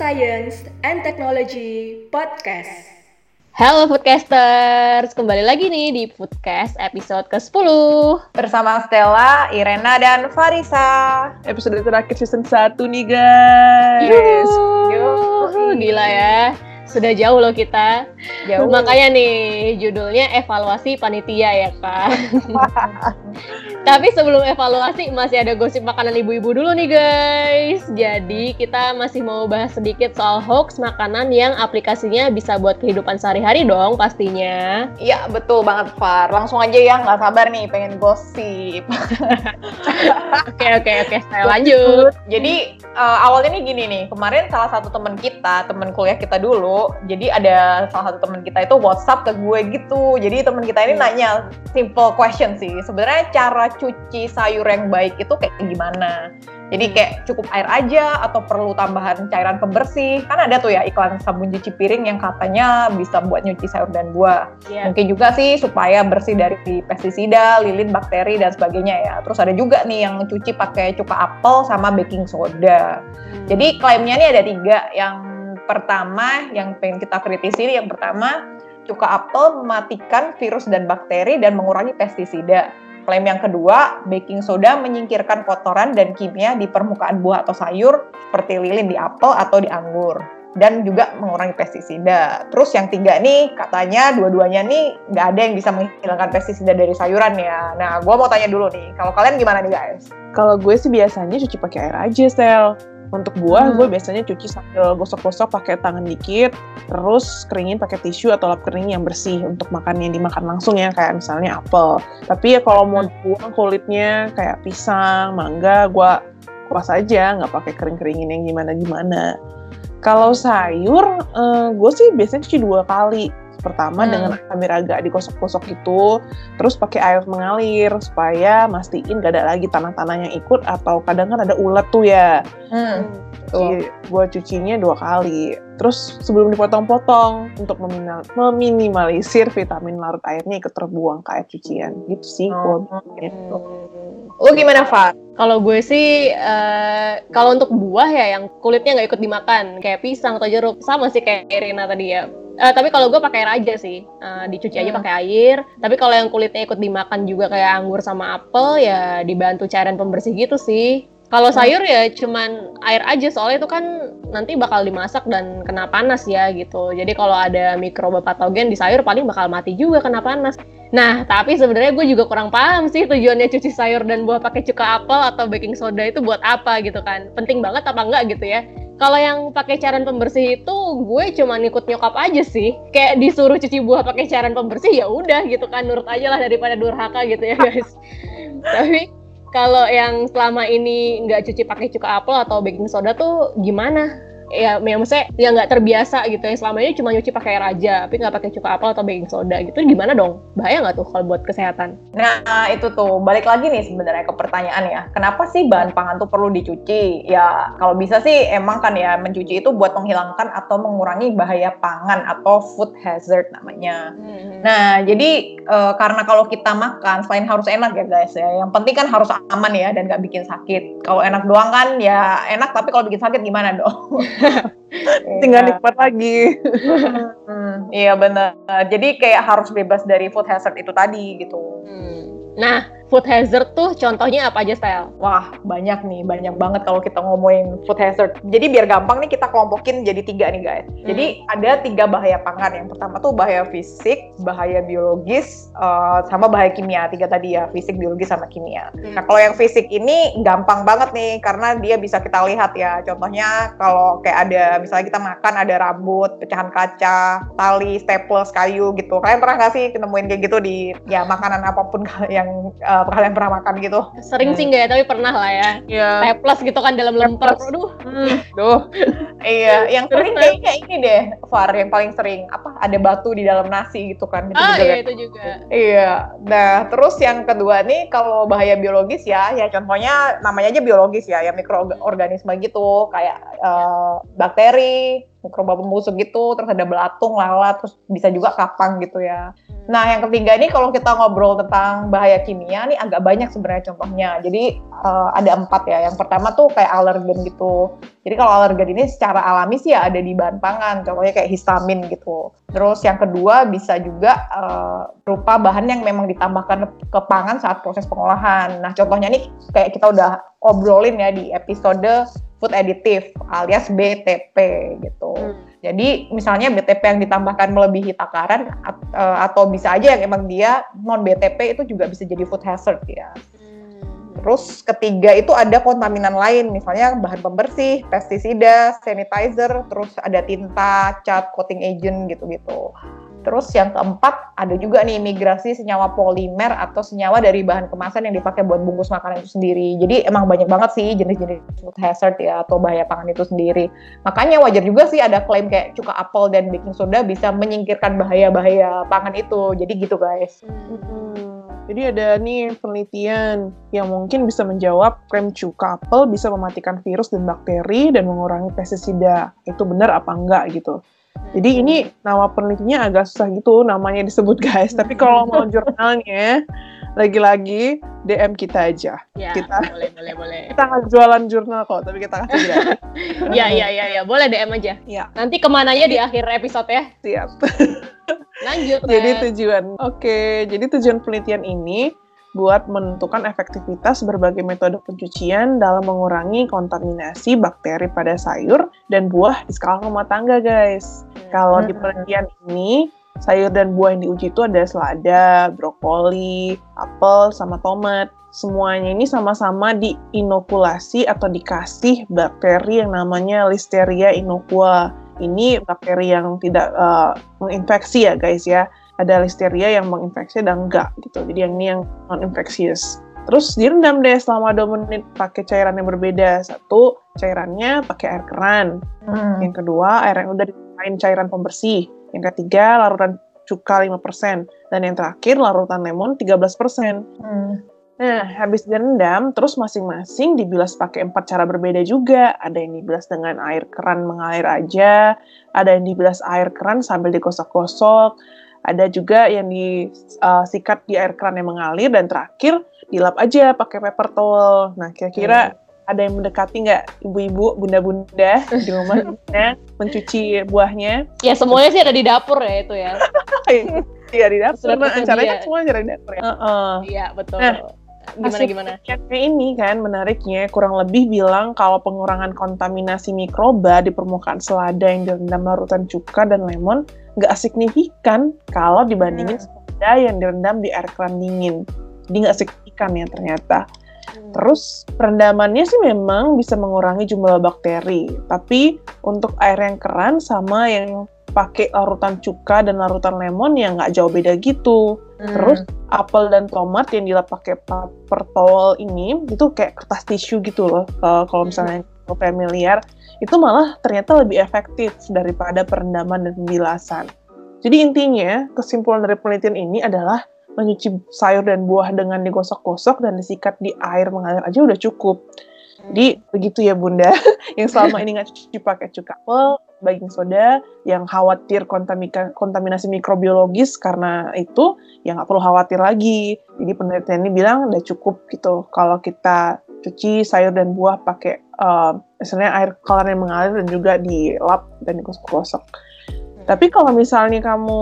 Science and Technology Podcast. Halo Foodcasters, kembali lagi nih di Foodcast episode ke-10 Bersama Stella, Irena, dan Farisa. Episode terakhir season 1 nih guys. Yuh, Gila ya sudah jauh loh kita. Jauh. Makanya nih judulnya evaluasi panitia ya kan. Tapi sebelum evaluasi masih ada gosip makanan ibu-ibu dulu nih guys. Jadi kita masih mau bahas sedikit soal hoax makanan yang aplikasinya bisa buat kehidupan sehari-hari dong pastinya. Iya betul banget Far. Langsung aja ya nggak sabar nih pengen gosip. Oke oke oke saya lanjut. Jadi uh, awalnya nih gini nih. Kemarin salah satu teman kita, teman kuliah kita dulu jadi ada salah satu teman kita itu WhatsApp ke gue gitu jadi teman kita ini hmm. nanya simple question sih sebenarnya cara cuci sayur yang baik itu kayak gimana jadi hmm. kayak cukup air aja atau perlu tambahan cairan pembersih kan ada tuh ya iklan sabun cuci piring yang katanya bisa buat nyuci sayur dan buah yeah. mungkin juga sih supaya bersih dari pestisida lilin bakteri dan sebagainya ya terus ada juga nih yang cuci pakai cuka apel sama baking soda hmm. jadi klaimnya nih ada tiga yang pertama yang pengen kita kritisi yang pertama cuka apel mematikan virus dan bakteri dan mengurangi pestisida. Klaim yang kedua, baking soda menyingkirkan kotoran dan kimia di permukaan buah atau sayur seperti lilin di apel atau di anggur dan juga mengurangi pestisida. Terus yang tiga nih katanya dua-duanya nih nggak ada yang bisa menghilangkan pestisida dari sayuran ya. Nah, gue mau tanya dulu nih, kalau kalian gimana nih guys? Kalau gue sih biasanya cuci pakai air aja, Sel. Untuk buah, hmm. gue biasanya cuci sambil gosok-gosok pakai tangan dikit, terus keringin pakai tisu atau lap kering yang bersih untuk makan yang dimakan langsung ya, kayak misalnya apel. Tapi ya kalau mau hmm. buang kulitnya kayak pisang, mangga, gue kupas aja, nggak pakai kering-keringin yang gimana-gimana. Kalau sayur, uh, gue sih biasanya cuci dua kali Pertama hmm. dengan amir agak digosok-gosok gitu, terus pakai air mengalir supaya mastiin gak ada lagi tanah-tanah yang ikut atau kadang kan ada ulat tuh ya. Hmm. Jadi gue cucinya dua kali. Terus sebelum dipotong-potong untuk meminimalisir vitamin larut airnya ikut terbuang ke air cucian. Gitu sih oh. gue. Gitu. Lu gimana, Fat? Kalau gue sih, uh, kalau untuk buah ya yang kulitnya nggak ikut dimakan, kayak pisang atau jeruk, sama sih kayak Irina tadi ya Uh, tapi kalau gue pakai air aja sih, uh, dicuci aja hmm. pakai air. Tapi kalau yang kulitnya ikut dimakan juga kayak anggur sama apel, ya dibantu cairan pembersih gitu sih. Kalau hmm. sayur ya cuman air aja soalnya itu kan nanti bakal dimasak dan kena panas ya gitu. Jadi kalau ada mikroba patogen di sayur paling bakal mati juga kena panas. Nah, tapi sebenarnya gue juga kurang paham sih tujuannya cuci sayur dan buah pakai cuka apel atau baking soda itu buat apa gitu kan. Penting banget apa enggak gitu ya. Kalau yang pakai cairan pembersih itu gue cuma ikut nyokap aja sih. Kayak disuruh cuci buah pakai cairan pembersih ya udah gitu kan nurut aja lah daripada durhaka gitu ya guys. Tapi kalau yang selama ini nggak cuci pakai cuka apel atau baking soda tuh gimana? Ya, ya maksudnya ya nggak terbiasa gitu yang selama ini cuma nyuci pakai air aja tapi nggak pakai cuka apel atau baking soda gitu. Gimana dong? Bahaya nggak tuh kalau buat kesehatan? Nah itu tuh. Balik lagi nih sebenarnya ke pertanyaan ya. Kenapa sih bahan pangan tuh perlu dicuci? Ya kalau bisa sih emang kan ya mencuci itu buat menghilangkan atau mengurangi bahaya pangan atau food hazard namanya. Hmm. nah jadi e, karena kalau kita makan selain harus enak ya guys ya yang penting kan harus aman ya dan nggak bikin sakit. Kalau enak doang kan ya enak tapi kalau bikin sakit gimana dong tinggal nikmat lagi. iya benar. Jadi kayak harus bebas dari food hazard itu tadi gitu. Hmm. Nah, food hazard tuh contohnya apa aja, Style? Wah, banyak nih, banyak banget kalau kita ngomongin food hazard. Jadi biar gampang nih kita kelompokin jadi tiga nih guys. Hmm. Jadi ada tiga bahaya pangan. Yang pertama tuh bahaya fisik, bahaya biologis, uh, sama bahaya kimia. Tiga tadi ya, fisik, biologis, sama kimia. Hmm. Nah kalau yang fisik ini gampang banget nih, karena dia bisa kita lihat ya. Contohnya kalau kayak ada, misalnya kita makan ada rambut, pecahan kaca, tali, staples, kayu gitu. Kalian pernah nggak sih ketemuin kayak gitu di ya makanan apa pun yang uh, apa kalian pernah makan gitu? Sering hmm. sih enggak ya, tapi pernah lah ya. Iya. Yeah. plus gitu kan dalam lemper. Aduh. Hmm. Duh. iya, yang sering kayak, kayak ini deh, Far, yang paling sering apa? Ada batu di dalam nasi gitu kan. Itu ah, juga, iya kan? itu juga. Iya. Nah, terus yang kedua nih kalau bahaya biologis ya, ya contohnya namanya aja biologis ya, ya mikroorganisme gitu, kayak uh, bakteri, mikroba pembusuk gitu, terus ada belatung, lalat, terus bisa juga kapang gitu ya. Nah, yang ketiga ini kalau kita ngobrol tentang bahaya kimia nih agak banyak sebenarnya contohnya. Jadi uh, ada empat ya. Yang pertama tuh kayak alergen gitu. Jadi kalau alergen ini secara alami sih ya ada di bahan pangan, contohnya kayak histamin gitu. Terus yang kedua bisa juga uh, berupa bahan yang memang ditambahkan ke pangan saat proses pengolahan. Nah contohnya nih kayak kita udah obrolin ya di episode food additive alias BTP gitu. Hmm. Jadi misalnya BTP yang ditambahkan melebihi takaran eh, atau bisa aja yang emang dia non BTP itu juga bisa jadi food hazard ya. Terus ketiga itu ada kontaminan lain, misalnya bahan pembersih, pestisida, sanitizer, terus ada tinta, cat, coating agent gitu-gitu. Terus yang keempat ada juga nih migrasi senyawa polimer atau senyawa dari bahan kemasan yang dipakai buat bungkus makanan itu sendiri. Jadi emang banyak banget sih jenis-jenis food hazard ya atau bahaya pangan itu sendiri. Makanya wajar juga sih ada klaim kayak cuka apel dan baking soda bisa menyingkirkan bahaya-bahaya pangan itu. Jadi gitu guys. Hmm. Jadi ada nih penelitian yang mungkin bisa menjawab klaim cuka apel bisa mematikan virus dan bakteri dan mengurangi pestisida. Itu benar apa enggak gitu. Jadi ini nama penelitinya agak susah gitu namanya disebut guys. Tapi kalau mau jurnalnya, lagi-lagi DM kita aja. Ya, kita boleh, boleh, boleh. Kita nggak jualan jurnal kok, tapi kita kasih gratis. ya, ya, ya, ya, boleh DM aja. Ya. Nanti ke mananya di akhir episode ya. Siap. Lanjut. jadi tujuan, oke, jadi tujuan penelitian ini buat menentukan efektivitas berbagai metode pencucian dalam mengurangi kontaminasi bakteri pada sayur dan buah di skala rumah tangga, guys. Kalau di hmm. penelitian ini, sayur dan buah yang diuji itu ada selada, brokoli, apel, sama tomat. Semuanya ini sama-sama diinokulasi atau dikasih bakteri yang namanya Listeria innocua. Ini bakteri yang tidak uh, menginfeksi ya guys ya ada listeria yang menginfeksi dan enggak gitu. Jadi yang ini yang non infeksius. Terus direndam deh selama 2 menit pakai cairan yang berbeda. Satu, cairannya pakai air keran. Hmm. Yang kedua, air yang udah ditambahin cairan pembersih. Yang ketiga, larutan cuka 5%. Dan yang terakhir, larutan lemon 13%. Hmm. Nah, habis direndam, terus masing-masing dibilas pakai empat cara berbeda juga. Ada yang dibilas dengan air keran mengalir aja, ada yang dibilas air keran sambil digosok-gosok, ada juga yang disikat uh, di air keran yang mengalir dan terakhir dilap aja pakai paper towel. Nah, kira-kira hmm. ada yang mendekati nggak ibu-ibu, bunda-bunda di rumahnya mencuci buahnya? Ya semuanya sih ada di dapur ya itu ya. Iya di dapur. Nah, acaranya semua ada di dapur ya. Uh -uh. Iya betul. Nah, gimana gimana? Ini kan menariknya kurang lebih bilang kalau pengurangan kontaminasi mikroba di permukaan selada yang direndam larutan cuka dan lemon nggak signifikan kalau dibandingin hmm. selada yang direndam di air keran dingin. Jadi nggak signifikan ya ternyata. Hmm. Terus perendamannya sih memang bisa mengurangi jumlah bakteri, tapi untuk air yang keran sama yang pakai larutan cuka dan larutan lemon ya nggak jauh beda gitu. Hmm. Terus apel dan tomat yang dilap pakai paper towel ini itu kayak kertas tisu gitu loh. Uh, kalau hmm. misalnya hmm. familiar itu malah ternyata lebih efektif daripada perendaman dan pembilasan. Jadi intinya kesimpulan dari penelitian ini adalah mencuci sayur dan buah dengan digosok-gosok dan disikat di air mengalir aja udah cukup. Jadi begitu ya bunda, yang selama ini nggak cuci pakai cuka apel, baking soda yang khawatir kontaminasi mikrobiologis karena itu ya nggak perlu khawatir lagi. Jadi penelitian ini bilang udah cukup gitu kalau kita cuci sayur dan buah pakai uh, misalnya air kolam yang mengalir dan juga dilap dan digosok-gosok. Hmm. Tapi kalau misalnya kamu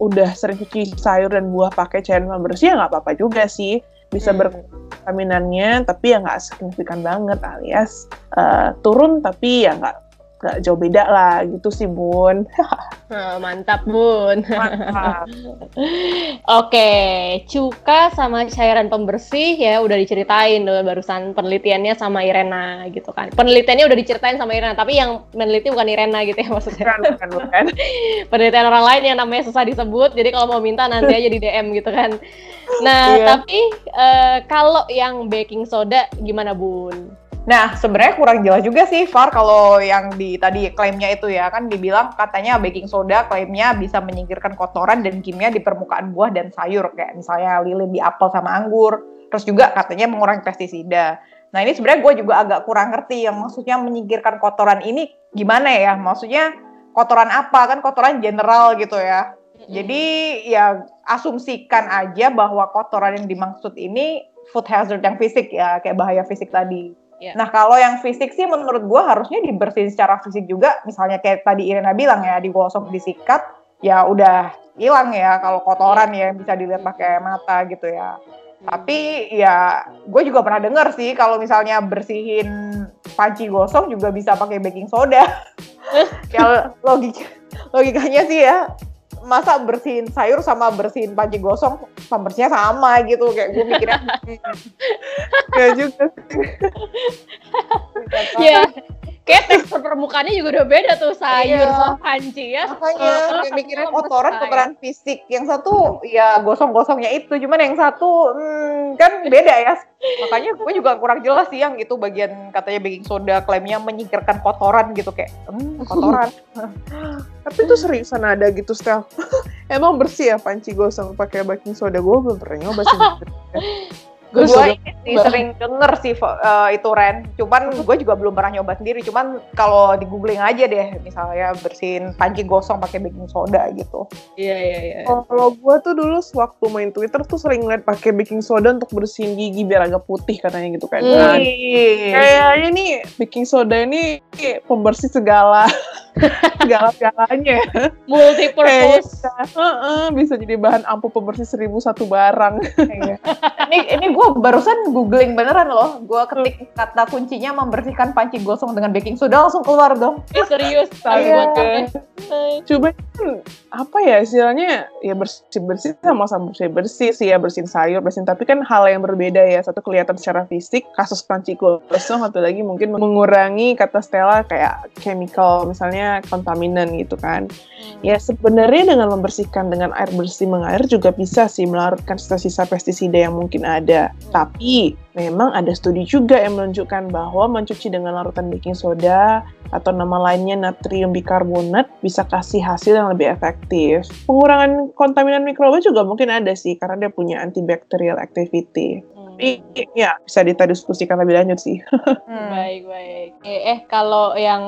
udah sering cuci sayur dan buah pakai cairan pembersih ya nggak apa-apa juga sih bisa hmm. berkontaminannya tapi ya nggak signifikan banget alias uh, turun tapi ya nggak nggak jauh beda lah gitu sih bun oh, mantap bun mantap. oke cuka sama cairan pembersih ya udah diceritain dulu barusan penelitiannya sama Irena gitu kan penelitiannya udah diceritain sama Irena tapi yang meneliti bukan Irena gitu ya maksudnya bukan, bukan, bukan. penelitian orang lain yang namanya susah disebut jadi kalau mau minta nanti aja di DM gitu kan nah iya. tapi uh, kalau yang baking soda gimana bun Nah, sebenarnya kurang jelas juga sih Far kalau yang di tadi klaimnya itu ya kan dibilang katanya baking soda klaimnya bisa menyingkirkan kotoran dan kimia di permukaan buah dan sayur kayak misalnya lilin di apel sama anggur. Terus juga katanya mengurangi pestisida. Nah, ini sebenarnya gue juga agak kurang ngerti yang maksudnya menyingkirkan kotoran ini gimana ya? Maksudnya kotoran apa? Kan kotoran general gitu ya. Jadi ya asumsikan aja bahwa kotoran yang dimaksud ini food hazard yang fisik ya, kayak bahaya fisik tadi. Iya. Nah kalau yang fisik sih menurut gua harusnya dibersihin secara fisik juga. Misalnya kayak tadi Irena bilang ya, digosok, disikat, ya udah hilang ya kalau kotoran ya bisa dilihat pakai mata gitu ya. Tapi ya gue juga pernah dengar sih kalau misalnya bersihin panci gosong juga bisa pakai baking soda. ya logika logikanya sih ya masa bersihin sayur sama bersihin panci gosong pembersihnya sama gitu kayak gue mikirnya. Ya juga sih. Ya, kayak tekstur permukaannya juga udah beda tuh sayur Iya. sama panci ya. makanya kayak mikirnya kotoran saya- kotoran fisik. Yang satu ya gosong-gosongnya itu. Cuman yang satu hmm, kan beda ya. Makanya gue juga kurang jelas sih yang itu bagian katanya baking soda klaimnya menyingkirkan kotoran gitu kayak hmm, kotoran Tapi itu seriusan ada gitu, Stel. Emang bersih ya panci gosong pakai baking soda? Gue belum pernah nyoba sih. Gue juga sih sering denger sih eh, itu Ren cuman gue juga belum pernah nyoba sendiri cuman kalau di googling aja deh misalnya bersihin panci gosong pakai baking soda gitu Iya, iya, iya. Kalau gue tuh dulu sewaktu main Twitter tuh sering ngeliat pakai baking soda untuk bersihin gigi biar agak putih katanya gitu kan. Hmm. Wih. Kayaknya nih baking soda ini pembersih segala segala-galanya. Multi-purpose. Heeh, bisa jadi bahan ampuh pembersih seribu satu barang. Iya. ini ini gue barusan googling beneran loh. Gue ketik kata kuncinya membersihkan panci gosong dengan baking soda langsung keluar dong. Eh, serius. Iya. Iya. Coba kan, apa ya istilahnya ya bersih bersih sama-sama bersih bersih sih ya bersihin sayur bersihin. Tapi kan hal yang berbeda ya satu kelihatan secara fisik kasus panci gosong satu lagi mungkin mengurangi kata Stella kayak chemical misalnya kontaminan gitu kan. Ya sebenarnya dengan membersihkan dengan air bersih mengalir juga bisa sih melarutkan sisa-sisa pestisida yang mungkin ada. Tapi memang ada studi juga yang menunjukkan bahwa mencuci dengan larutan baking soda atau nama lainnya natrium bikarbonat bisa kasih hasil yang lebih efektif. Pengurangan kontaminan mikroba juga mungkin ada sih karena dia punya antibacterial activity. Tapi ya bisa kita diskusikan lebih lanjut sih. Hmm. Baik, baik. Eh, eh, kalau yang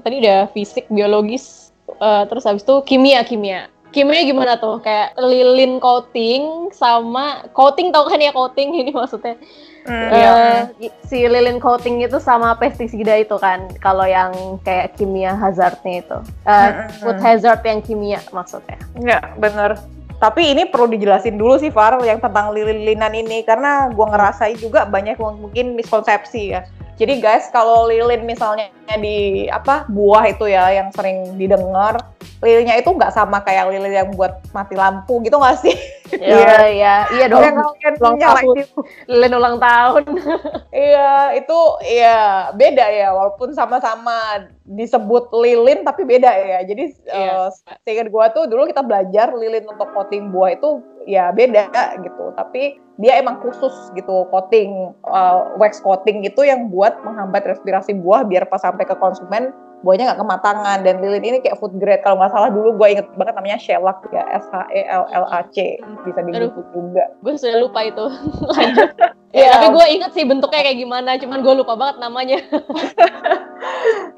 tadi udah fisik, biologis, eh, terus habis itu kimia, kimia. Kimia gimana tuh? Kayak lilin coating sama coating tau kan ya coating ini maksudnya. Hmm, Eh, iya. si lilin coating itu sama pestisida itu kan kalau yang kayak kimia hazardnya itu. Eh, Mm-mm. food hazard yang kimia maksudnya. Nggak, bener. Tapi ini perlu dijelasin dulu sih Far yang tentang lilin-lilinan ini karena gua ngerasain juga banyak yang mungkin miskonsepsi ya. Jadi guys, kalau lilin misalnya di apa buah itu ya yang sering didengar, lilinnya itu nggak sama kayak lilin yang buat mati lampu gitu nggak sih? Iya, iya, iya dong. Yang kalian ulang nyalain tahun. itu. Lilin ulang tahun. Iya, itu ya beda ya walaupun sama-sama disebut lilin tapi beda ya. Jadi Iya. eh, seingat gua tuh dulu kita belajar lilin untuk coating buah itu ya beda gitu. Tapi dia emang khusus gitu coating eh, wax coating itu yang buat menghambat respirasi buah biar pas sampai ke konsumen buahnya nggak kematangan dan lilin ini kayak food grade kalau nggak salah dulu gue inget banget namanya shellac ya S H E L L A C bisa di Aduh. Juga gue sudah lupa itu. Lanjut. Iya. Ya, tapi gue inget sih bentuknya kayak gimana, cuman gue lupa banget namanya.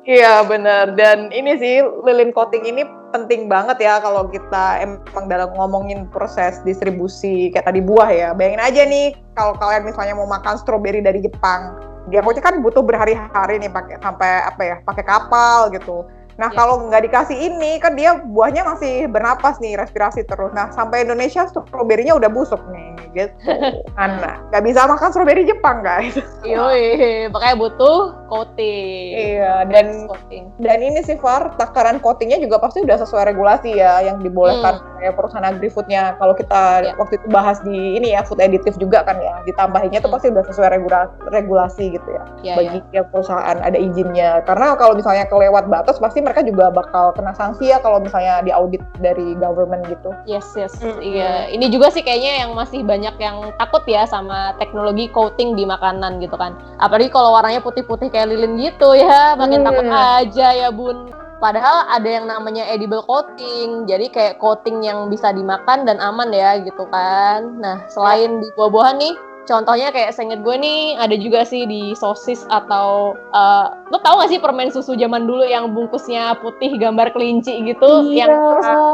Iya benar dan ini sih lilin coating ini penting banget ya kalau kita emang dalam ngomongin proses distribusi kayak tadi buah ya. Bayangin aja nih kalau kalian misalnya mau makan stroberi dari Jepang, dia kan butuh berhari-hari nih pakai sampai apa ya pakai kapal gitu. Nah Ya. kalau nggak dikasih ini kan dia buahnya masih bernapas nih respirasi terus. Nah sampai Indonesia stroberinya udah busuk nih gitu. Nah nggak bisa makan stroberi Jepang guys. Yoi, makanya butuh coating. Iya dan coating. Dan ini sih Far, takaran coatingnya juga pasti udah sesuai regulasi ya yang dibolehkan kayak perusahaan agri-foodnya. Kalau kita Ya. waktu itu bahas di ini ya food additive juga kan ya, ditambahinnya tuh Hmm. pasti udah sesuai regula- regulasi gitu ya. Ya, bagi ya. tiap perusahaan ada izinnya. Karena kalau misalnya kelewat batas pasti mereka juga bakal kena sanksi ya kalau misalnya diaudit dari government gitu. Yes, yes. Mm-mm. Iya. Ini juga sih kayaknya yang masih banyak yang takut ya sama teknologi coating di makanan gitu kan. Apalagi kalau warnanya putih-putih kayak lilin gitu ya, makin Hmm. takut aja ya, Bun. Padahal ada yang namanya edible coating, jadi kayak coating yang bisa dimakan dan aman ya gitu kan. Nah, selain di buah-buahan nih, Contohnya kayak seinget gue nih ada juga sih di sosis atau uh, lo tau gak sih permen susu zaman dulu yang bungkusnya putih gambar kelinci gitu Iya. yang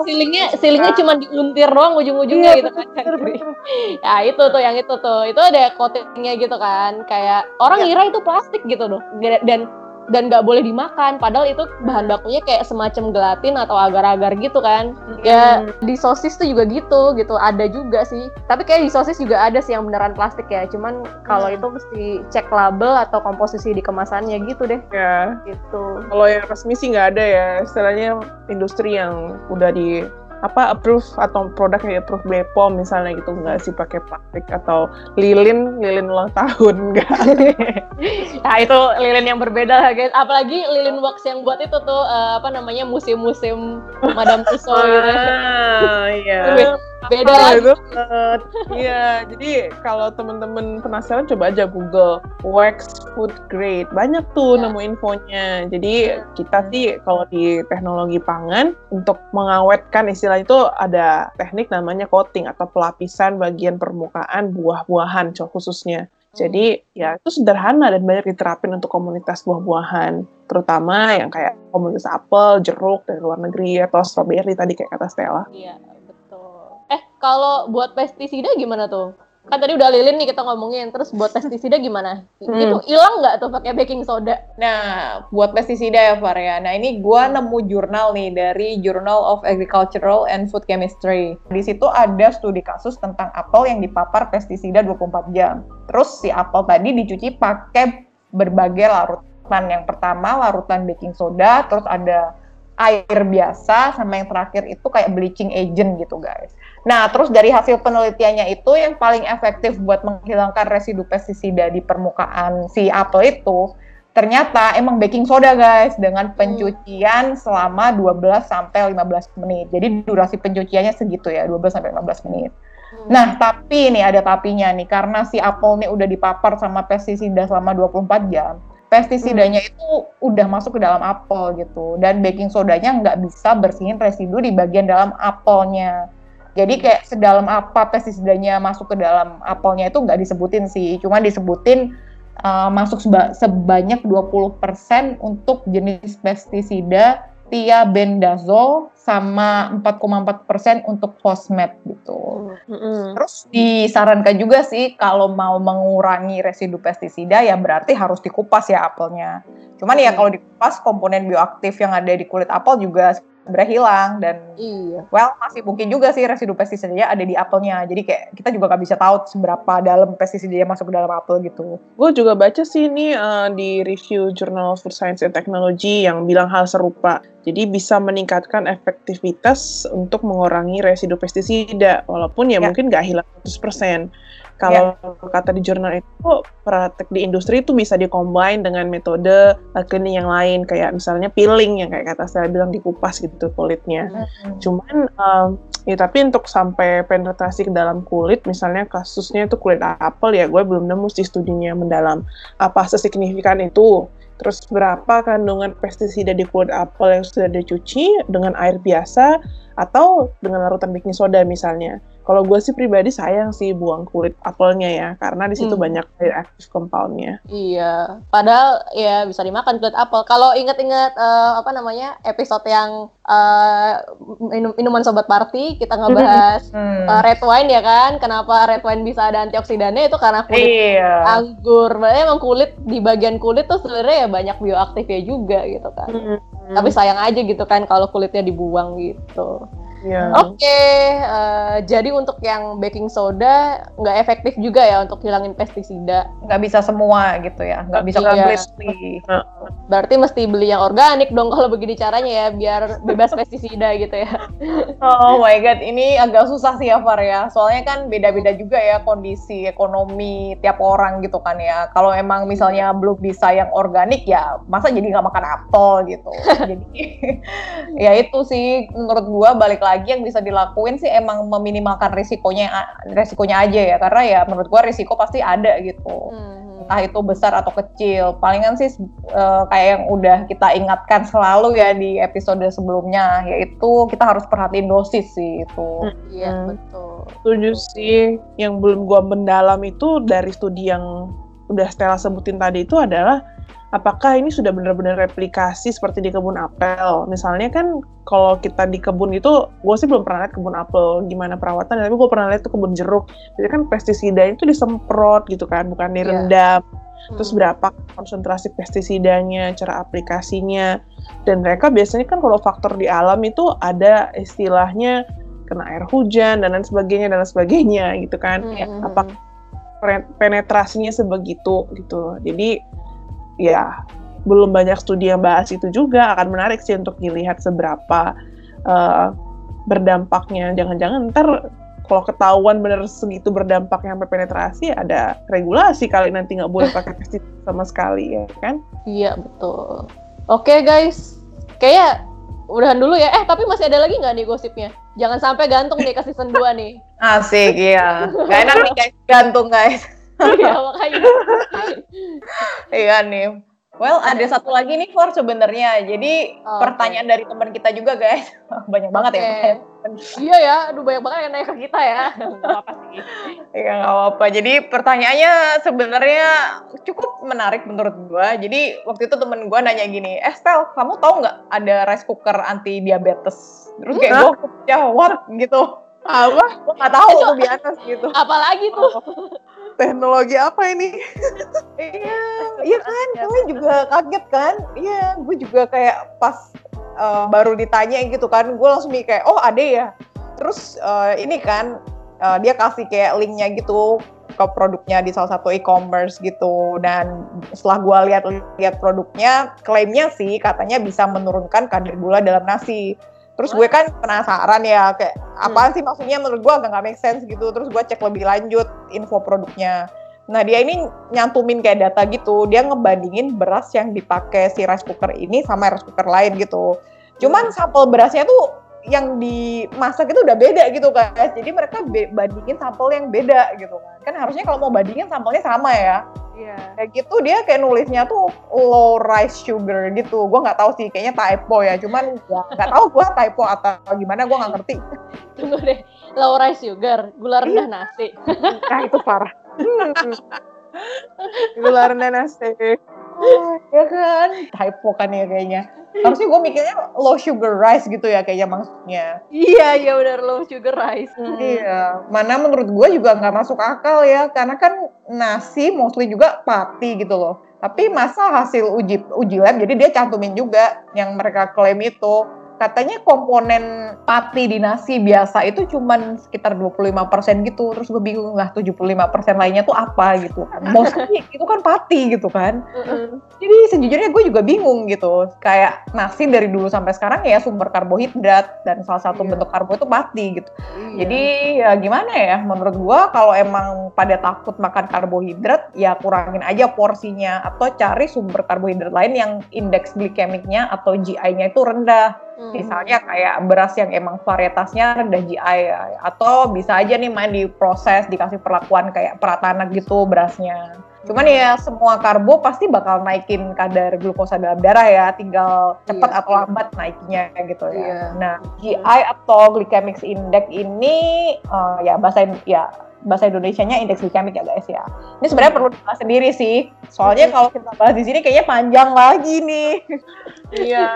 silingnya silingnya cuma diuntir doang ujung-ujungnya Iya, gitu kan. ya itu tuh yang itu tuh itu ada coatingnya gitu kan kayak orang Iya. ngira itu plastik gitu loh dan dan nggak boleh dimakan. Padahal itu bahan bakunya kayak semacam gelatin atau agar-agar gitu kan. Ya di sosis tuh juga gitu gitu. Ada juga sih. Tapi kayak di sosis juga ada sih yang beneran plastik ya. Cuman kalau Hmm. itu mesti cek label atau komposisi di kemasannya gitu deh. Ya. Gitu. Kalau yang resmi sih nggak ada ya. Istilahnya industri yang udah di apa approve atau produk yang approve BPOM misalnya gitu nggak sih pakai plastik atau lilin lilin ulang tahun nggak? Nah itu lilin yang berbeda lah guys. Apalagi lilin wax yang buat itu tuh eh, apa namanya musim-musim Madame Tussauds gitu. Ah iya beda Ah, lagi itu banget. Iya, jadi kalau teman-teman penasaran coba aja Google wax food grade. Banyak tuh Ya. nemu infonya. Jadi kita sih kalau di teknologi pangan untuk mengawetkan istilah itu ada teknik namanya coating atau pelapisan bagian permukaan buah-buahan khususnya. Jadi ya itu sederhana dan banyak diterapin untuk komunitas buah-buahan, terutama yang kayak komunitas apel, jeruk dari luar negeri atau strawberry tadi kayak kata Stella. Iya. Eh, kalau buat pestisida gimana tuh? Kan tadi udah lilin nih kita ngomongin, terus buat pestisida gimana? Hmm. Itu hilang nggak tuh pakai baking soda? Nah, buat pestisida ya Far ya. Nah, ini gua nemu jurnal nih dari Journal of Agricultural and Food Chemistry. Di situ ada studi kasus tentang apel yang dipapar pestisida 24 jam. Terus si apel tadi dicuci pakai berbagai larutan. Yang pertama larutan baking soda, terus ada air biasa, sama yang terakhir itu kayak bleaching agent gitu guys. Nah, terus dari hasil penelitiannya itu yang paling efektif buat menghilangkan residu pestisida di permukaan si apel itu ternyata emang baking soda guys dengan pencucian selama 12 sampai 15 menit. Jadi durasi pencuciannya segitu ya, 12 sampai 15 menit. Nah, tapi nih ada tapinya nih karena si apel nih udah dipapar sama pestisida selama 24 jam. Pestisidanya itu udah masuk ke dalam apel gitu dan baking sodanya nggak bisa bersihin residu di bagian dalam apelnya. Jadi kayak sedalam apa pestisidanya masuk ke dalam apelnya itu nggak disebutin sih, cuma disebutin uh, masuk seba- sebanyak 20% untuk jenis pestisida thiabendazole sama 4,4% untuk fosmet gitu. Terus disarankan juga sih kalau mau mengurangi residu pestisida ya berarti harus dikupas ya apelnya. Cuman ya kalau dikupas komponen bioaktif yang ada di kulit apel juga sebenarnya hilang dan Iya. well masih mungkin juga sih residu pestisidanya ada di apelnya. Jadi kayak kita juga nggak bisa tahu seberapa dalam pestisida yang masuk ke dalam apel gitu. Gue juga baca sih ini eh, di review Journal Food Science and Technology yang bilang hal serupa. Jadi bisa meningkatkan efektivitas untuk mengurangi residu pestisida, walaupun ya, Ya. mungkin nggak hilang 100%. Kalau kata di jurnal itu, praktek di industri itu bisa dikombin dengan metode cleaning yang lain, kayak misalnya peeling yang kayak kata saya bilang dikupas gitu kulitnya. Cuman um, ya tapi untuk sampai penetrasi ke dalam kulit, misalnya kasusnya itu kulit apel ya, gue belum nemu sih studinya mendalam apa sesignifikan itu. Terus berapa kandungan pestisida di kulit apel yang sudah dicuci dengan air biasa atau dengan larutan baking soda misalnya. Kalau gue sih pribadi sayang sih buang kulit apelnya ya, karena di situ Hmm. banyak reactive compound-nya. Iya, padahal ya bisa dimakan kulit apel. Kalau inget-inget eh, apa namanya episode yang eh, minum minuman sobat party kita ngebahas Hmm. eh, red wine ya kan, kenapa red wine bisa ada antioksidannya itu karena kulit Iya. anggur. Berarti emang kulit di bagian kulit tuh sebenarnya ya banyak bioaktifnya juga gitu kan. Hmm. Tapi sayang aja gitu kan kalau kulitnya dibuang gitu. Iya. Oke, eh, jadi untuk yang baking soda nggak efektif juga ya untuk hilangin pestisida. nggak bisa semua gitu ya, nggak bisa Iya. completely. Berarti mesti beli yang organik dong kalau begini caranya ya biar bebas pestisida gitu ya. Oh my god, ini agak susah sih ya Far ya. Soalnya kan beda-beda juga ya kondisi ekonomi tiap orang gitu kan ya. Kalau emang misalnya belum bisa yang organik ya, masa jadi nggak makan apel gitu. jadi ya itu sih menurut gua balik lagi yang bisa dilakuin sih emang meminimalkan risikonya risikonya aja ya. Karena ya menurut gua risiko pasti ada gitu. Hmm. entah itu besar atau kecil. Palingan sih uh, kayak yang udah kita ingatkan selalu ya di episode sebelumnya, yaitu kita harus perhatiin dosis sih itu. Iya Hmm. betul. Setuju sih. Yang belum gua mendalam itu dari studi yang udah Stella sebutin tadi itu adalah apakah ini sudah benar-benar replikasi seperti di kebun apel. Misalnya kan kalau kita di kebun itu, gue sih belum pernah lihat kebun apel gimana perawatan, tapi gue pernah lihat tuh kebun jeruk. Jadi kan pestisida itu disemprot gitu kan, bukan direndam. Terus berapa konsentrasi pestisidanya, cara aplikasinya, dan mereka biasanya kan kalau faktor di alam itu ada istilahnya kena air hujan dan lain sebagainya dan lain sebagainya gitu kan. Hmm. Apa pre- penetrasinya sebegitu gitu. Jadi ya belum banyak studi yang bahas itu juga akan menarik sih untuk dilihat seberapa eh, berdampaknya. Jangan-jangan ntar kalau ketahuan bener segitu berdampaknya sampai penetrasi ada regulasi kali nanti nggak boleh pakai pestisida sama sekali ya kan? Iya betul. Oke guys, kayak udahan dulu ya. Eh tapi masih ada lagi nggak nih gosipnya? Jangan sampai gantung nih ke season 2 nih. Asik, iya. Gak enak nih guys, gantung guys. Iya makanya. Iya nih. Well, ada satu lagi nih For sebenarnya. Jadi Oh, pertanyaan dari teman kita juga guys. Banyak banget ya. Oke. pertanyaan. Iya ya, aduh banyak banget yang nanya ke kita ya. Gak apa sih. Iya nggak apa-apa. Jadi pertanyaannya sebenarnya cukup menarik menurut gua. Jadi waktu itu temen gua nanya gini, Estel, kamu tahu nggak ada rice cooker anti diabetes? Terus kayak gua ya what gitu. Apa? Gua nggak tahu tuh biasa gitu. Apalagi tuh. Teknologi apa ini? Iya, iya kan, kalian juga kaget kan? Iya, gue juga kayak pas uh, baru ditanya gitu kan, gue langsung mikir kayak, oh ada ya. Terus uh, ini kan, uh, dia kasih kayak linknya gitu ke produknya di salah satu e-commerce gitu. Dan setelah gue lihat-lihat produknya, klaimnya sih katanya bisa menurunkan kadar gula dalam nasi. Terus gue kan penasaran ya, kayak apaan sih maksudnya menurut gue agak nggak make sense gitu. Terus gue cek lebih lanjut info produknya. Nah dia ini nyantumin kayak data gitu, dia ngebandingin beras yang dipakai si rice cooker ini sama rice cooker lain gitu. Cuman sampel berasnya tuh yang dimasak itu udah beda gitu kan. Jadi mereka be- bandingin sampel yang beda gitu kan. Kan harusnya kalau mau bandingin sampelnya sama ya. Iya. Kayak gitu dia kayak nulisnya tuh low rice sugar gitu. Gua nggak tahu sih kayaknya typo ya. Cuman ya nggak tahu gua typo atau gimana gua nggak ngerti. Tunggu deh. Low rice sugar, gula rendah nasi. Nah itu parah. Gula rendah nasi. Ya kan? Typo kan ya kayaknya. Harusnya gue mikirnya low sugar rice gitu ya kayaknya maksudnya. Iya, iya benar low sugar rice. iya mana menurut gue juga nggak masuk akal ya karena kan nasi mostly juga pati gitu loh. Tapi masa hasil uji uji lab jadi dia cantumin juga yang mereka klaim itu katanya komponen pati di nasi biasa itu cuman sekitar 25% gitu. Terus gue bingung lah 75% lainnya tuh apa? gitu kan. Mostly itu kan pati gitu kan. Jadi sejujurnya gue juga bingung gitu. Kayak nasi dari dulu sampai sekarang ya sumber karbohidrat dan salah satu Iya. bentuk karbo itu pati gitu. Iya. jadi ya gimana ya menurut gue kalau emang pada takut makan karbohidrat ya kurangin aja porsinya atau cari sumber karbohidrat lain yang indeks glikemiknya atau GI-nya itu rendah. Hmm. Misalnya kayak beras yang emang varietasnya rendah GI ya. atau bisa aja nih main diproses dikasih perlakuan kayak peratanak gitu berasnya cuman ya semua karbo pasti bakal naikin kadar glukosa dalam darah ya tinggal cepat Iya. atau lambat naiknya gitu ya Iya. nah GI atau glycemic index ini eh, ya bahasa ya bahasa Indonesianya indeks glikemik ya guys ya. Ini sebenarnya perlu dibahas sendiri sih. Soalnya kalau kita bahas di sini kayaknya panjang lagi nih. Iya,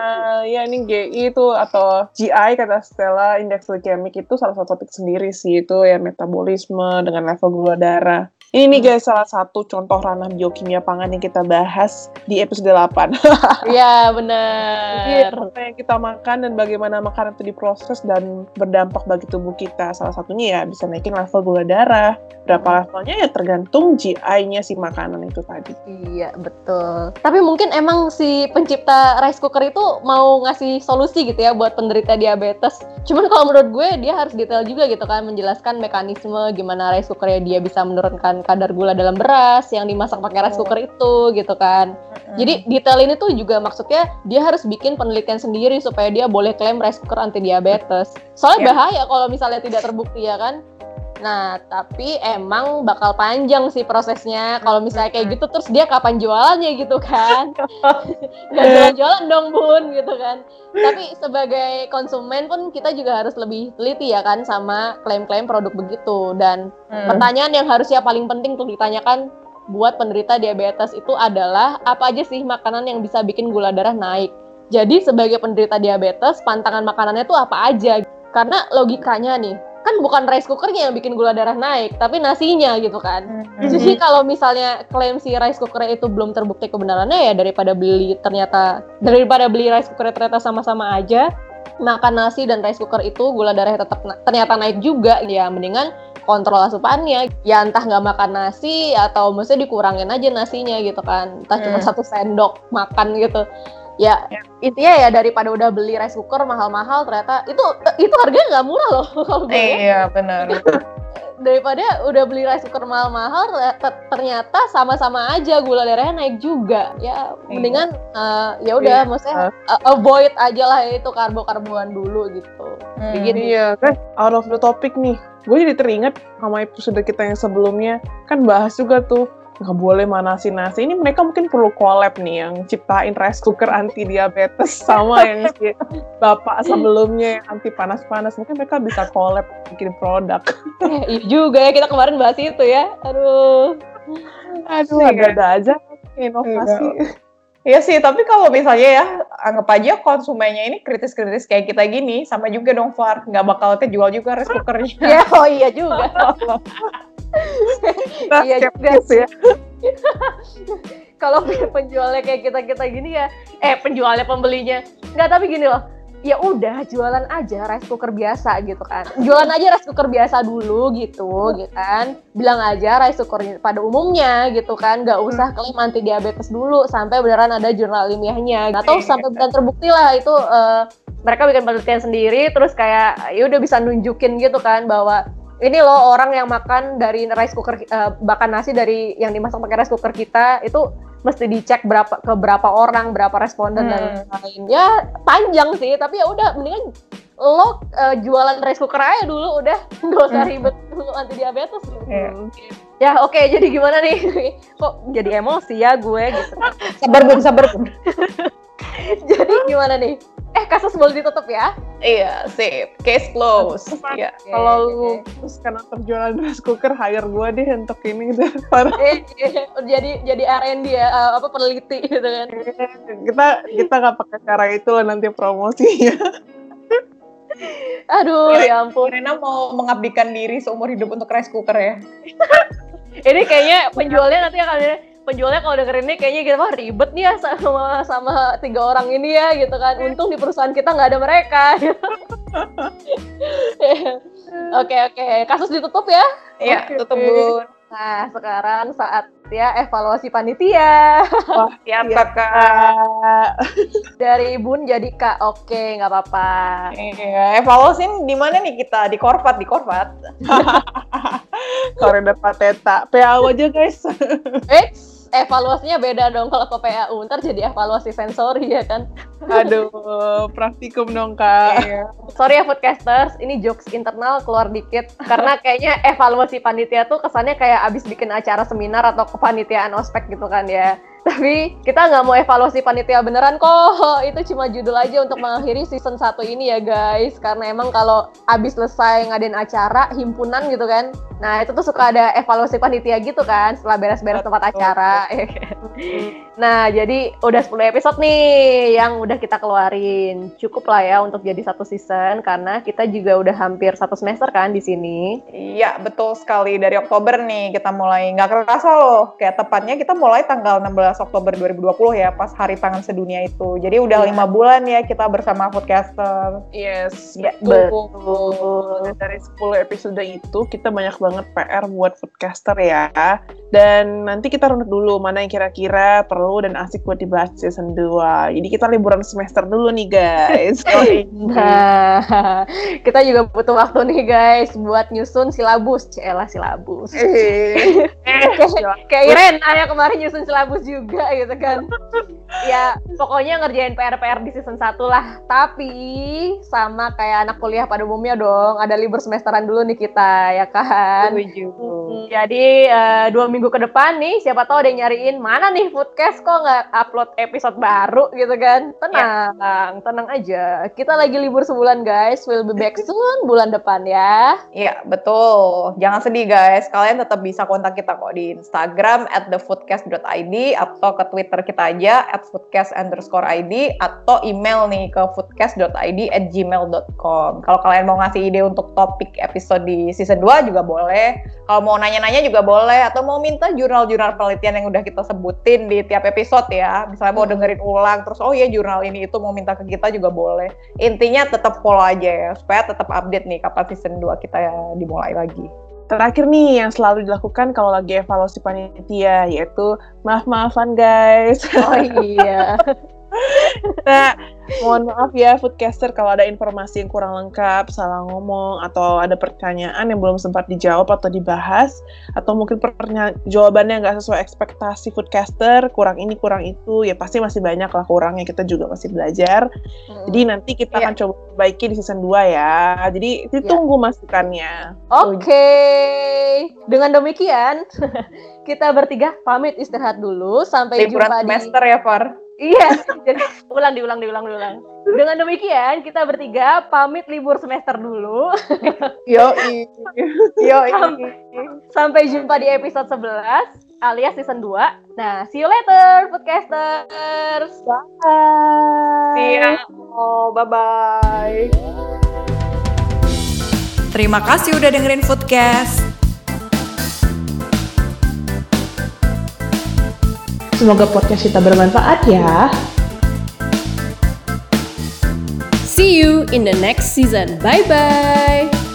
iya ini GI itu atau GI kata Stella indeks glikemik itu salah satu topik sendiri sih itu ya metabolisme dengan level gula darah. Ini nih guys salah satu contoh ranah biokimia pangan yang kita bahas di episode 8. Iya Iya, benar. apa yang kita makan dan bagaimana makanan itu diproses dan berdampak bagi tubuh kita. Salah satunya ya bisa naikin level gula darah. Berapa levelnya ya tergantung GI-nya si makanan itu tadi. Iya betul. Tapi mungkin emang si pencipta rice cooker itu mau ngasih solusi gitu ya buat penderita diabetes. Cuman kalau menurut gue dia harus detail juga gitu kan menjelaskan mekanisme gimana rice cookernya dia bisa menurunkan kadar gula dalam beras yang dimasak pakai rice cooker itu gitu kan. Jadi detail ini tuh juga maksudnya dia harus bikin penelitian sendiri supaya dia boleh klaim rice cooker anti diabetes. Soalnya Ya. bahaya kalau misalnya tidak terbukti ya kan. Nah, tapi emang bakal panjang sih prosesnya. Kalau misalnya kayak gitu, terus dia kapan jualannya gitu kan? Gak jualan-jualan dong, Bun, gitu kan. Tapi sebagai konsumen pun kita juga harus lebih teliti ya kan sama klaim-klaim produk begitu. Dan Hmm. pertanyaan yang harusnya paling penting untuk ditanyakan buat penderita diabetes itu adalah apa aja sih makanan yang bisa bikin gula darah naik. Jadi sebagai penderita diabetes, pantangan makanannya tuh apa aja? Karena logikanya nih, kan bukan rice cookernya yang bikin gula darah naik, tapi nasinya gitu kan. Hmm. Jadi kalau misalnya klaim si rice cooker itu belum terbukti kebenarannya ya daripada beli ternyata daripada beli rice cooker ternyata sama-sama aja makan nasi dan rice cooker itu gula darahnya tetap na- ternyata naik juga ya mendingan kontrol asupannya ya entah nggak makan nasi atau mesti dikurangin aja nasinya gitu kan entah cuma Hmm. satu sendok makan gitu ya Ya. intinya ya daripada udah beli rice cooker mahal-mahal ternyata itu itu harganya nggak murah loh kalau gue ya Iya benar. daripada udah beli rice cooker mahal-mahal ter- ternyata sama-sama aja gula darahnya naik juga ya mendingan eh, ya udah Iya. maksudnya uh, avoid aja lah itu karbo-karboan dulu gitu Hmm. Begini. Iya kan, out of the topic nih. Gue jadi teringat sama episode kita yang sebelumnya, kan bahas juga tuh, nggak boleh manasin nasi. Ini mereka mungkin perlu collab nih, yang ciptain rice cooker anti diabetes sama yang si bapak sebelumnya yang anti panas-panas. Mungkin mereka bisa collab bikin produk. eh, iya juga ya kita kemarin bahas itu ya aduh Aduh, ada-ada aja inovasi. Iya sih, tapi kalau misalnya ya, anggap aja konsumennya ini kritis-kritis kayak kita gini, sama juga dong Far, nggak bakal kejual juga rice cookernya. ya oh iya juga. Nah, Iya juga skeptis ya. kalau penjualnya kayak kita kita gini ya eh penjualnya pembelinya. Nggak tapi gini loh ya udah jualan aja rice cooker biasa gitu kan. Jualan aja rice cooker biasa dulu gitu gitu kan. Bilang aja rice cooker pada umumnya gitu kan. Nggak usah klaim anti diabetes dulu sampai beneran ada jurnal ilmiahnya. Atau Iya. sampai beneran terbukti lah itu eh, mereka bikin penelitian sendiri terus kayak ya udah bisa nunjukin gitu kan bahwa ini loh orang yang makan dari rice cooker eh, bahkan nasi dari yang dimasak pakai rice cooker kita itu mesti dicek berapa ke berapa orang berapa responden dan Hmm. lain ya panjang sih tapi ya udah mendingan lo eh, jualan rice cooker aja dulu udah nggak usah Hmm. ribet dulu anti diabetes gitu. Iya. ya oke jadi gimana nih kok jadi emosi ya gue gitu Sabar bun, sabar bun. jadi gimana nih eh kasus boleh ditutup ya Iya, sip. Case close. Iya. Kalau Oke, lu terus karena terjualan rice cooker, hire gue deh untuk ini daripada Eh, eh, jadi jadi R&D ya eh, apa peneliti gitu kan kita kita nggak pakai cara itu lah nanti promosinya. aduh ya ampun Rena mau mengabdikan diri seumur hidup untuk rice cooker ya? ini kayaknya penjualnya nanti akan penjualnya kalau dengerin ini kayaknya gitu wah ribet nih ya sama sama tiga orang ini ya gitu kan untung di perusahaan kita nggak ada mereka oke oke kasus ditutup ya Iya, Oke. tutup bun. nah sekarang saatnya evaluasi panitia Wah, Siap Iya. kakak. dari Bun jadi Kak oke nggak apa-apa Iya, evaluasiin di mana nih kita? Di Korvat, di Korvat. koridor pateta. PAU aja guys. eh evaluasinya beda dong kalau ke PAU ntar jadi evaluasi sensori ya kan Aduh, praktikum dong kak. Iya. Sorry ya foodcasters, ini jokes internal keluar dikit karena kayaknya evaluasi panitia tuh kesannya kayak abis bikin acara seminar atau kepanitiaan ospek gitu kan ya. Tapi kita nggak mau evaluasi panitia beneran kok. Itu cuma judul aja untuk mengakhiri season 1 ini ya guys. Karena emang kalau abis selesai ngadain acara, himpunan gitu kan. Nah itu tuh suka ada evaluasi panitia gitu kan setelah beres-beres tempat Betul. acara. ya kan? Nah, jadi udah 10 episode nih yang udah kita keluarin. Cukup lah ya untuk jadi satu season karena kita juga udah hampir satu semester kan di sini. Iya, betul sekali. Dari Oktober nih kita mulai. Nggak kerasa loh. Kayak tepatnya kita mulai tanggal 16 Oktober 2020 ya, pas Hari Pangan Sedunia itu. Jadi udah Iya. lima bulan ya kita bersama Foodcaster. Yes, Ya, betul. betul. Dan Dari 10 episode itu kita banyak banget PR buat foodcaster ya. Dan nanti kita runut dulu mana yang kira-kira perlu dan asik buat dibahas di season 2. Jadi kita liburan semester dulu nih guys. Nah, kita juga butuh waktu nih guys buat nyusun silabus. Cielah silabus. Eh, Kayak Iren, ayah kemarin nyusun silabus juga gitu kan. ya, pokoknya ngerjain PR-PR di season 1 lah. Tapi sama kayak anak kuliah pada umumnya dong, ada libur semesteran dulu nih kita, ya kan? Hmm, Jadi eh, dua minggu ke depan nih, siapa tahu ada yang nyariin mana nih Foodcast kok nggak upload episode baru gitu kan? Tenang, tenang aja. Kita lagi libur sebulan guys, will be back soon bulan depan ya. Iya, betul. Jangan sedih guys, kalian tetap bisa kontak kita kok di Instagram at thefoodcast.id atau ke Twitter kita aja at foodcast underscore ID atau email nih ke foodcast.id at gmail.com. Kalau kalian mau ngasih ide untuk topik episode di season 2 juga boleh. Kalau mau nanya-nanya juga boleh atau mau minta jurnal-jurnal penelitian yang udah kita sebutin di tiap episode ya. Misalnya mau dengerin ulang terus oh iya jurnal ini itu mau minta ke kita juga boleh. Intinya tetap follow aja ya supaya tetap update nih kapan season 2 kita ya dimulai lagi. Terakhir nih yang selalu dilakukan kalau lagi evaluasi panitia yaitu maaf-maafan guys. Oh iya. Nah, mohon maaf ya foodcaster kalau ada informasi yang kurang lengkap, salah ngomong, atau ada pertanyaan yang belum sempat dijawab atau dibahas, atau mungkin pertanyaan jawabannya nggak sesuai ekspektasi foodcaster, kurang ini, kurang itu, ya pasti masih banyak lah kurangnya, kita juga masih belajar. Jadi nanti kita Iya. akan coba perbaiki di season 2 ya. Jadi ditunggu masukannya. Oke, dengan demikian kita bertiga pamit istirahat dulu sampai Liburan jumpa semester di ya, Far. Iya, jadi ulang diulang diulang diulang. Dengan demikian kita bertiga pamit libur semester dulu Yo, yo, sampai jumpa di episode 11 alias season 2. Nah, see you later podcasters. Iya. Oh, bye-bye. Terima kasih udah dengerin Foodcast. Semoga podcast kita bermanfaat ya. See you in the next season. Bye bye.